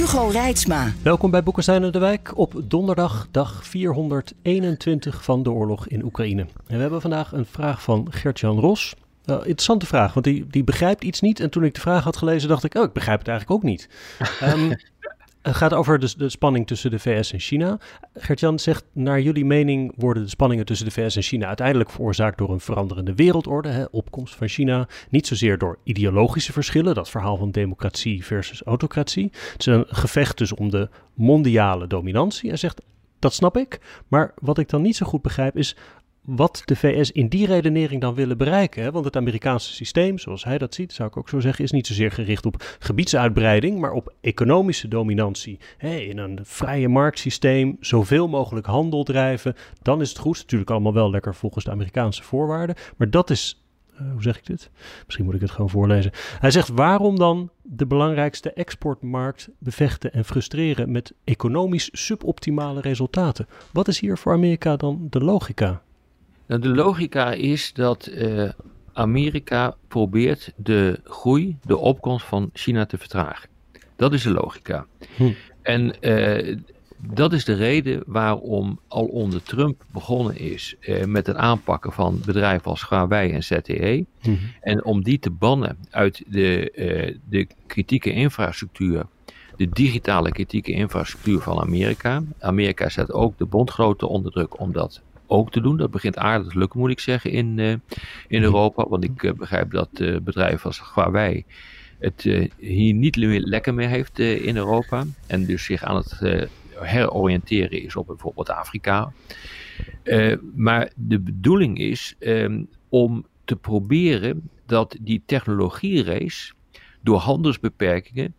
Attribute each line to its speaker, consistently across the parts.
Speaker 1: Hugo Reitsma.
Speaker 2: Welkom bij Boekenstein en de Wijk op donderdag, dag 421 van de oorlog in Oekraïne. En we hebben vandaag een vraag van Gert-Jan Ros. Uh, interessante vraag, want die, die begrijpt iets niet. En toen ik de vraag had gelezen, dacht ik, oh, ik begrijp het eigenlijk ook niet. Um, Het gaat over de, de, spanning tussen de VS en China. Gert-Jan zegt, naar jullie mening worden de spanningen tussen de VS en China uiteindelijk veroorzaakt door een veranderende wereldorde, hè, opkomst van China. Niet zozeer door ideologische verschillen, dat verhaal van democratie versus autocratie. Het is een gevecht dus om de mondiale dominantie. Hij zegt, dat snap ik, maar wat ik dan niet zo goed begrijp is wat de VS in die redenering dan willen bereiken. Want het Amerikaanse systeem, zoals hij dat ziet, zou ik ook zo zeggen, is niet zozeer gericht op gebiedsuitbreiding, maar op economische dominantie. In een vrije marktsysteem zoveel mogelijk handel drijven, dan is het goed. Natuurlijk allemaal wel lekker volgens de Amerikaanse voorwaarden, maar dat is. Uh, hoe zeg ik dit? Misschien moet ik het gewoon voorlezen. Hij zegt: waarom dan de belangrijkste exportmarkt bevechten en frustreren met economisch suboptimale resultaten? Wat is hier voor Amerika dan de logica?
Speaker 3: Nou, de logica is dat uh, Amerika probeert de groei, de opkomst van China te vertragen. Dat is de logica. Hm. En uh, dat is de reden waarom al onder Trump begonnen is uh, met het aanpakken van bedrijven als Huawei en ZTE. Hm. En om die te bannen uit de, de kritieke infrastructuur de digitale kritieke infrastructuur van Amerika. Amerika zet ook de bondgenoten onder druk om dat ook te doen. Dat begint aardig te lukken, moet ik zeggen, in, uh, in Europa. Want ik uh, begrijp dat uh, bedrijven als Huawei het hier niet meer lekker meer heeft in Europa. En dus zich aan het heroriënteren is op bijvoorbeeld Afrika. maar de bedoeling is um, om te proberen dat die technologierace door handelsbeperkingen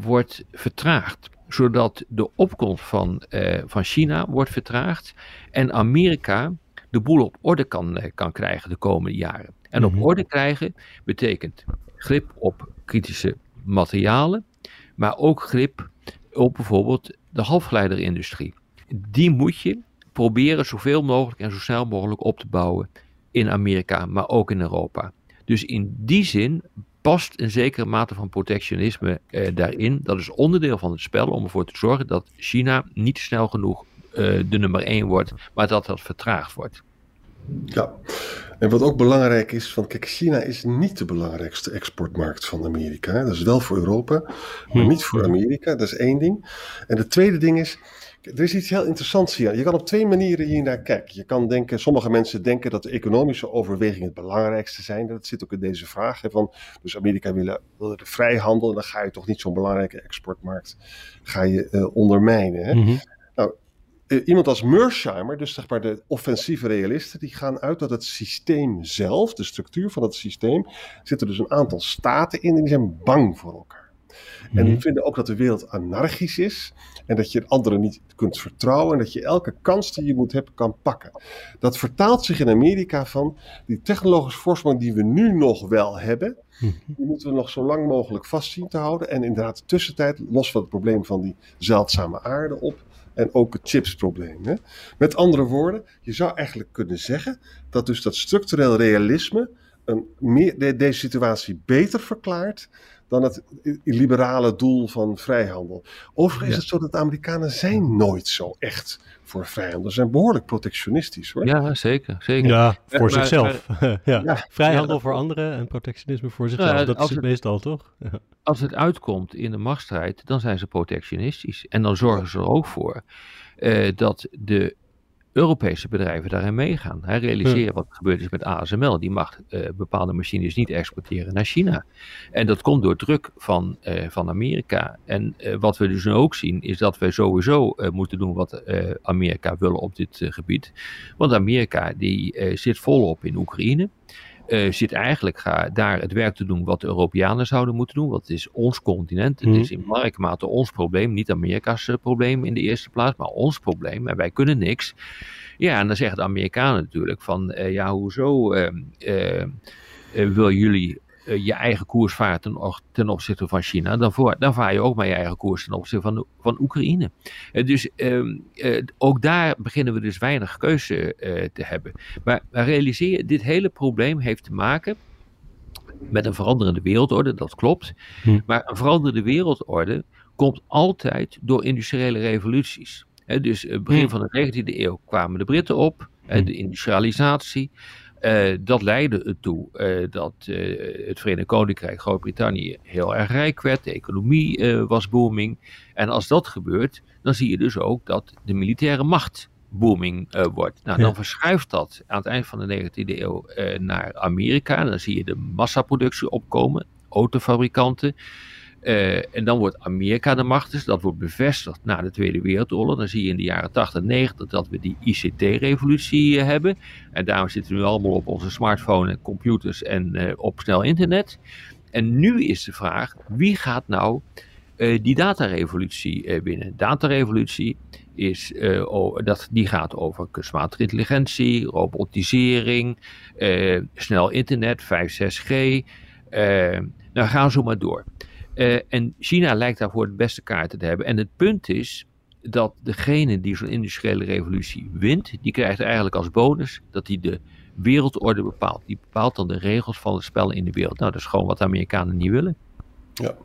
Speaker 3: wordt vertraagd zodat de opkomst van, uh, van China wordt vertraagd en Amerika de boel op orde kan, uh, kan krijgen de komende jaren. En op mhm. orde krijgen betekent grip op kritische materialen, maar ook grip op bijvoorbeeld de halfgeleiderindustrie. Die moet je proberen zoveel mogelijk en zo snel mogelijk op te bouwen in Amerika, maar ook in Europa. Dus in die zin past een zekere mate van protectionisme eh, daarin. Dat is onderdeel van het spel om ervoor te zorgen dat China niet snel genoeg uh, de nummer 1 wordt, maar dat dat vertraagd wordt.
Speaker 4: Ja, en wat ook belangrijk is, van kijk, China is niet de belangrijkste exportmarkt van Amerika. Dat is wel voor Europa, maar hm. niet voor Amerika. Dat is één ding. En het tweede ding is, er is iets heel interessants hier. Je kan op twee manieren hier naar kijken. Je kan denken, sommige mensen denken dat de economische overwegingen het belangrijkste zijn. Dat zit ook in deze vraag. Hè, van, dus Amerika wil, wil de vrijhandel en dan ga je toch niet zo'n belangrijke exportmarkt ga je, uh, ondermijnen. Hè? Uh, iemand als Mersheimer, dus zeg maar de offensieve realisten, die gaan uit dat het systeem zelf, de structuur van het systeem, zitten dus een aantal staten in en die zijn bang voor elkaar. En die mhm. vinden ook dat de wereld anarchisch is. En dat je anderen niet kunt vertrouwen. En dat je elke kans die je moet hebben kan pakken. Dat vertaalt zich in Amerika van die technologische voorsprong die we nu nog wel hebben. Mhm. Die moeten we nog zo lang mogelijk vast zien te houden. En inderdaad, de tussentijd, los van het probleem van die zeldzame aarde op. En ook het chipsprobleem. Hè? Met andere woorden, je zou eigenlijk kunnen zeggen dat dus dat structureel realisme een meer, deze situatie beter verklaart dan het liberale doel van vrijhandel. Overigens is het zo dat de Amerikanen zijn nooit zo echt voor vrijhandel. Ze zijn behoorlijk protectionistisch hoor.
Speaker 3: Ja, zeker. zeker.
Speaker 2: Ja, voor zichzelf. ja. Vrijhandel voor anderen en protectionisme voor zichzelf. dat is het, meestal toch?
Speaker 3: Als het uitkomt in de machtsstrijd, dan zijn ze protectionistisch. En dan zorgen ze er ook voor uh, dat de Europese bedrijven daarin meegaan. Hij realiseren wat er gebeurd is met ASML. Die mag uh, bepaalde machines niet exporteren naar China. En dat komt door druk van, uh, van Amerika. En uh, wat we dus nu ook zien, is dat we sowieso moeten doen wat Amerika wil op dit gebied. Want Amerika die zit volop in Oekraïne. Uh, zit eigenlijk ga, daar het werk te doen wat de Europeanen zouden moeten doen. Want het is ons continent. Het is in belangrijke mate ons probleem. Niet Amerika's probleem in de eerste plaats, maar ons probleem. En wij kunnen niks. Ja, en dan zeggen de Amerikanen natuurlijk van, uh, ja, hoezo uh, wil jullie je eigen koers varen ten, ten, opzichte van China, dan, voor, dan vaar je ook maar je eigen koers ten opzichte van, van Oekraïne. dus ehm, ook daar beginnen we dus weinig keuze te hebben. Maar, maar realiseer je, dit hele probleem heeft te maken met een veranderende wereldorde, dat klopt. Hm. Maar een veranderende wereldorde komt altijd door industriële revoluties dus begin van de 19e eeuw kwamen de Britten op, uh, de industrialisatie. Uh, dat leidde ertoe uh, dat uh, het Verenigd Koninkrijk, Groot-Brittannië, heel erg rijk werd. De economie was booming. En als dat gebeurt, dan zie je dus ook dat de militaire macht booming wordt. Nou, dan verschuift dat aan het eind van de 19e eeuw naar Amerika. Dan zie je de massaproductie opkomen, autofabrikanten. Uh, en dan wordt Amerika de macht, dus dat wordt bevestigd na de Tweede Wereldoorlog. Dan zie je in de jaren 80 en 90 dat we die ICT-revolutie uh, hebben. En daarom zitten we nu allemaal op onze smartphone en computers en uh, op snel internet. En nu is de vraag, wie gaat nou die datarevolutie winnen? Datarevolutie is, dat, die gaat over kunstmatige intelligentie, robotisering, snel internet, 5, 6G. nou, gaan zo maar door. Uh, en China lijkt daarvoor de beste kaarten te hebben. En het punt is dat degene die zo'n industriële revolutie wint, die krijgt eigenlijk als bonus dat hij de wereldorde bepaalt. Die bepaalt dan de regels van het spel in de wereld. Nou, dat is gewoon wat de Amerikanen niet willen.
Speaker 4: Ja,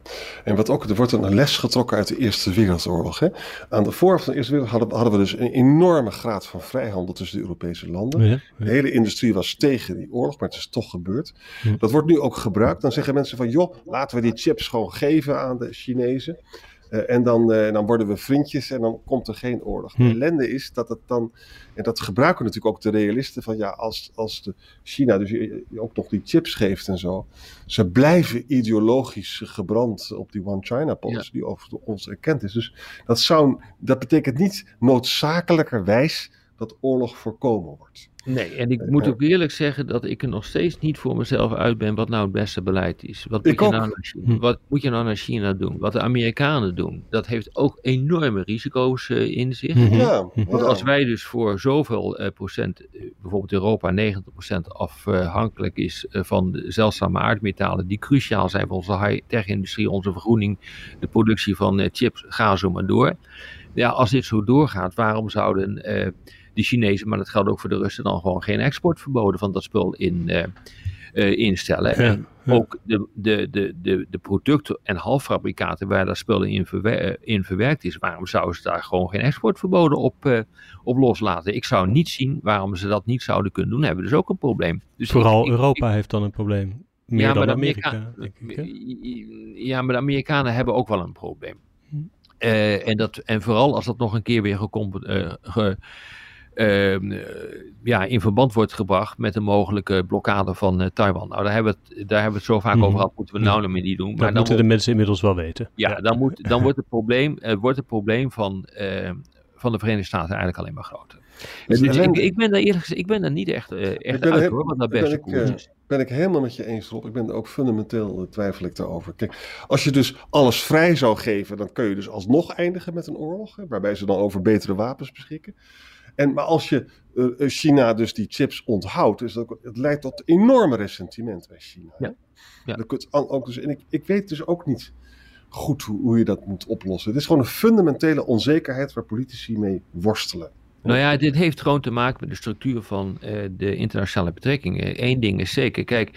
Speaker 4: en wat ook, er wordt een les getrokken uit de Eerste Wereldoorlog. Hè? Aan de vooraf van de Eerste Wereldoorlog hadden, hadden, we dus een enorme graad van vrijhandel tussen de Europese landen. De hele industrie was tegen die oorlog, maar het is toch gebeurd. Dat wordt nu ook gebruikt. Dan zeggen mensen van, joh, laten we die chips gewoon geven aan de Chinezen. Uh, en dan, uh, dan worden we vriendjes en dan komt er geen oorlog. De hm. ellende is dat het dan, en dat gebruiken natuurlijk ook de realisten, van ja, als, als de China dus ook nog die chips geeft en zo, ze blijven ideologisch gebrand op die One China policy ja. die over ons erkend is. Dus dat, zou, dat betekent niet noodzakelijkerwijs dat oorlog voorkomen wordt.
Speaker 3: Nee, en ik moet ook eerlijk zeggen dat ik er nog steeds niet voor mezelf uit ben wat nou het beste beleid is. Wat moet, je nou, naar China, hm. wat moet je nou naar China doen? Wat de Amerikanen doen, dat heeft ook enorme risico's uh, in zich.
Speaker 4: Mhm. Ja,
Speaker 3: Want als wij dus voor zoveel uh, procent, bijvoorbeeld Europa 90 procent afhankelijk is van de zeldzame aardmetalen die cruciaal zijn voor onze high-tech industrie, onze vergroening, de productie van chips, ga zo maar door. Ja, als dit zo doorgaat, waarom zouden de Chinezen, maar dat geldt ook voor de Russen, dan gewoon geen exportverboden van dat spul in, uh, uh, instellen. en ook de, de, de, de, de producten en halffabrikaten waar dat spul in, verwer in, verwerkt is, waarom zouden ze daar gewoon geen exportverboden op, op loslaten? Ik zou niet zien waarom ze dat niet zouden kunnen doen. Hebben dus ook een probleem. Dus
Speaker 2: Vooral ik, Europa ik, heeft dan een probleem. Meer ja, dan maar Amerika. Amerika
Speaker 3: ja, maar de Amerikanen hebben ook wel een probleem. Hm. en, dat, en vooral als dat nog een keer weer gecompenseerd ge, Ehm, eh, ja, in verband wordt gebracht met een mogelijke blokkade van uh, Taiwan. Nou, daar hebben, we het, daar hebben we het zo vaak mm. over gehad, moeten we nou nog niet doen.
Speaker 2: Maar dat moeten de mensen inmiddels wel weten.
Speaker 3: Ja, Dan, moet, dan wordt het probleem, uh, wordt het probleem van, uh, van de Verenigde Staten eigenlijk alleen maar groter. Dus, dus ik, ik, ben daar eerlijk gezegd, ik ben daar niet echt, echt uit hoor, wat dat beste koers is
Speaker 4: ben ik helemaal met je eens, Rob. Ik ben er ook fundamenteel twijfel ik daarover. Kijk, als je dus alles vrij zou geven, dan kun je dus alsnog eindigen met een oorlog. Hè, waarbij ze dan over betere wapens beschikken. En, maar als je uh, China dus die chips onthoudt, dus dat, het leidt tot enorme ressentiment bij China. Ja. ja. Dat ook dus, en ik, ik weet dus ook niet goed hoe, hoe je dat moet oplossen. Het is gewoon een fundamentele onzekerheid waar politici mee worstelen.
Speaker 3: Nou ja, dit heeft gewoon te maken met de structuur van uh, de internationale betrekkingen. Eén ding is zeker, kijk,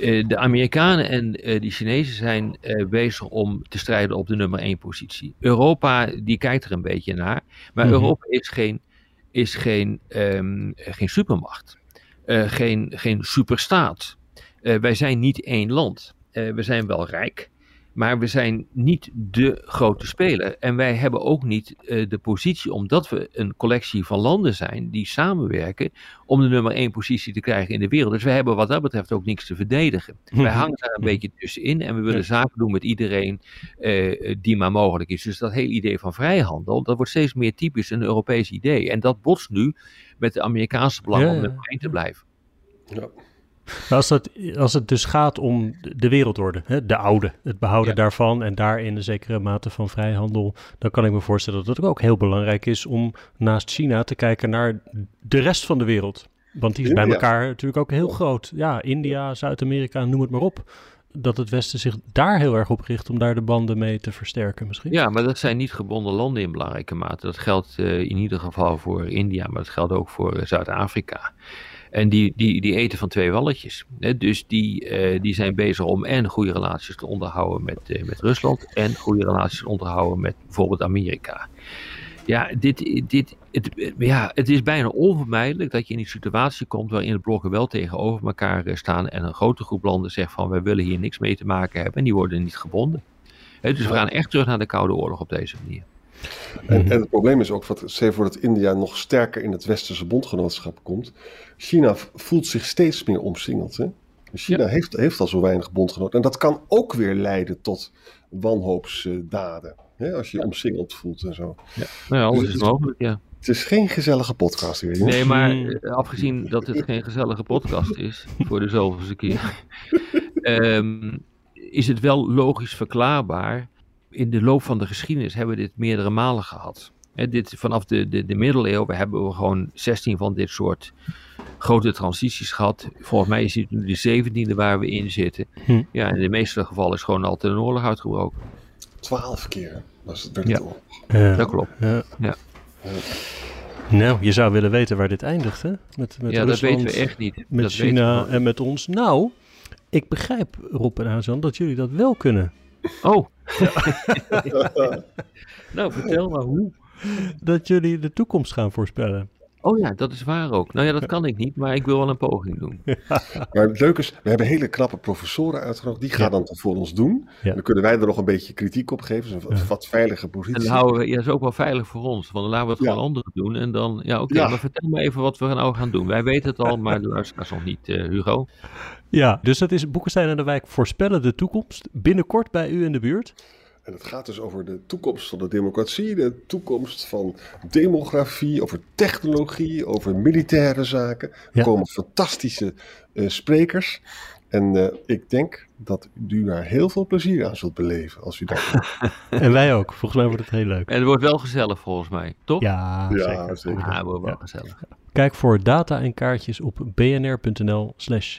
Speaker 3: uh, de Amerikanen en uh, de Chinezen zijn bezig om te strijden op de nummer één positie. Europa, die kijkt er een beetje naar, maar mm -hmm. Europa is geen is geen, um, geen supermacht, uh, geen, geen superstaat. Uh, wij zijn niet één land. Uh, we zijn wel rijk, maar we zijn niet de grote speler. En wij hebben ook niet uh, de positie, omdat we een collectie van landen zijn die samenwerken om de nummer één positie te krijgen in de wereld. Dus wij hebben wat dat betreft ook niks te verdedigen. Wij hangen daar een beetje tussenin en we willen zaken doen met iedereen uh, die maar mogelijk is. Dus dat hele idee van vrijhandel, dat wordt steeds meer typisch een Europees idee. En dat botst nu met de Amerikaanse belangen ja, om één te blijven.
Speaker 4: Ja.
Speaker 2: Als, dat, als het dus gaat om de wereldorde, hè, de oude, het behouden daarvan en daarin een zekere mate van vrijhandel, dan kan ik me voorstellen dat het ook heel belangrijk is om naast China te kijken naar de rest van de wereld. Want die is bij elkaar natuurlijk ook heel groot. Ja, India, Zuid-Amerika, noem het maar op dat het Westen zich daar heel erg op richt om daar de banden mee te versterken misschien.
Speaker 3: Ja, maar dat zijn niet gebonden landen in belangrijke mate. Dat geldt uh, in ieder geval voor India, maar dat geldt ook voor uh, Zuid-Afrika. En die, die, die eten van twee walletjes. Hè? Dus die, uh, die zijn bezig om en goede relaties te onderhouden met, met Rusland en goede relaties te onderhouden met bijvoorbeeld Amerika. Ja, dit, dit, het, ja, het is bijna onvermijdelijk dat je in die situatie komt waarin de blokken wel tegenover elkaar eh, staan en een grote groep landen zegt van wij willen hier niks mee te maken hebben en die worden niet gebonden. dus we gaan echt terug naar de Koude Oorlog op deze manier.
Speaker 4: En, en het probleem is ook, stel voor dat India nog sterker in het westerse bondgenootschap komt. China voelt zich steeds meer omsingeld. Hè? China heeft, heeft al zo weinig bondgenoten. En dat kan ook weer leiden tot wanhoopsdaden. Hè, als je je omsingeld voelt en zo.
Speaker 3: Ja, nou ja alles dus is mogelijk, ja.
Speaker 4: Het is geen gezellige podcast hier.
Speaker 3: Nee, maar eh, afgezien dat het geen gezellige podcast is, voor de zoveelste keer, um, is het wel logisch verklaarbaar. In de loop van de geschiedenis hebben we dit meerdere malen gehad. dit, vanaf de, de, de middeleeuwen hebben we gewoon 16 van dit soort grote transities gehad. Volgens mij is het nu de 17e waar we in zitten. Hm. Ja, in de meeste gevallen is gewoon altijd een oorlog uitgebroken.
Speaker 4: Twaalf keer was het, werd
Speaker 3: ja.
Speaker 4: ja.
Speaker 3: Dat klopt. Ja. ja.
Speaker 2: Nou, je zou willen weten waar dit eindigt, hè? Met, met
Speaker 3: ja,
Speaker 2: Rusland,
Speaker 3: dat weten we echt niet.
Speaker 2: Met
Speaker 3: dat
Speaker 2: China en met ons. Nou, ik begrijp, Rob en Azan, dat jullie dat wel kunnen.
Speaker 3: Oh. nou, vertel maar hoe.
Speaker 2: Dat jullie de toekomst gaan voorspellen.
Speaker 3: Oh ja, dat is waar ook. Nou ja, dat kan ik niet, maar ik wil wel een poging doen.
Speaker 4: Maar het leuke is, we hebben hele knappe professoren uitgenodigd. Die gaan dan voor ons doen. Dan kunnen wij er nog een beetje kritiek op geven. Dus een wat veilige positie.
Speaker 3: En dan houden we, ja, dat is ook wel veilig voor ons. Want dan laten we het gewoon anderen doen. En dan, ja, oké, maar vertel me even wat we nou gaan doen. Wij weten het al, maar de luisteraars nog niet, uh, Hugo.
Speaker 2: Ja, dus dat is Boekenstein en de Wijk voorspellen de toekomst. Binnenkort bij u in de buurt.
Speaker 4: En het gaat dus over de toekomst van de democratie, de toekomst van demografie, over technologie, over militaire zaken. Er komen fantastische uh, sprekers. En uh, ik denk dat u daar heel veel plezier aan zult beleven als u daar
Speaker 2: En wij ook. Volgens mij wordt het heel leuk.
Speaker 3: En het wordt wel gezellig volgens mij, toch?
Speaker 2: Ja,
Speaker 4: ja
Speaker 2: zeker.
Speaker 4: zeker.
Speaker 3: Ja, het wordt wel gezellig.
Speaker 2: Kijk voor data en kaartjes op bnr.nl slash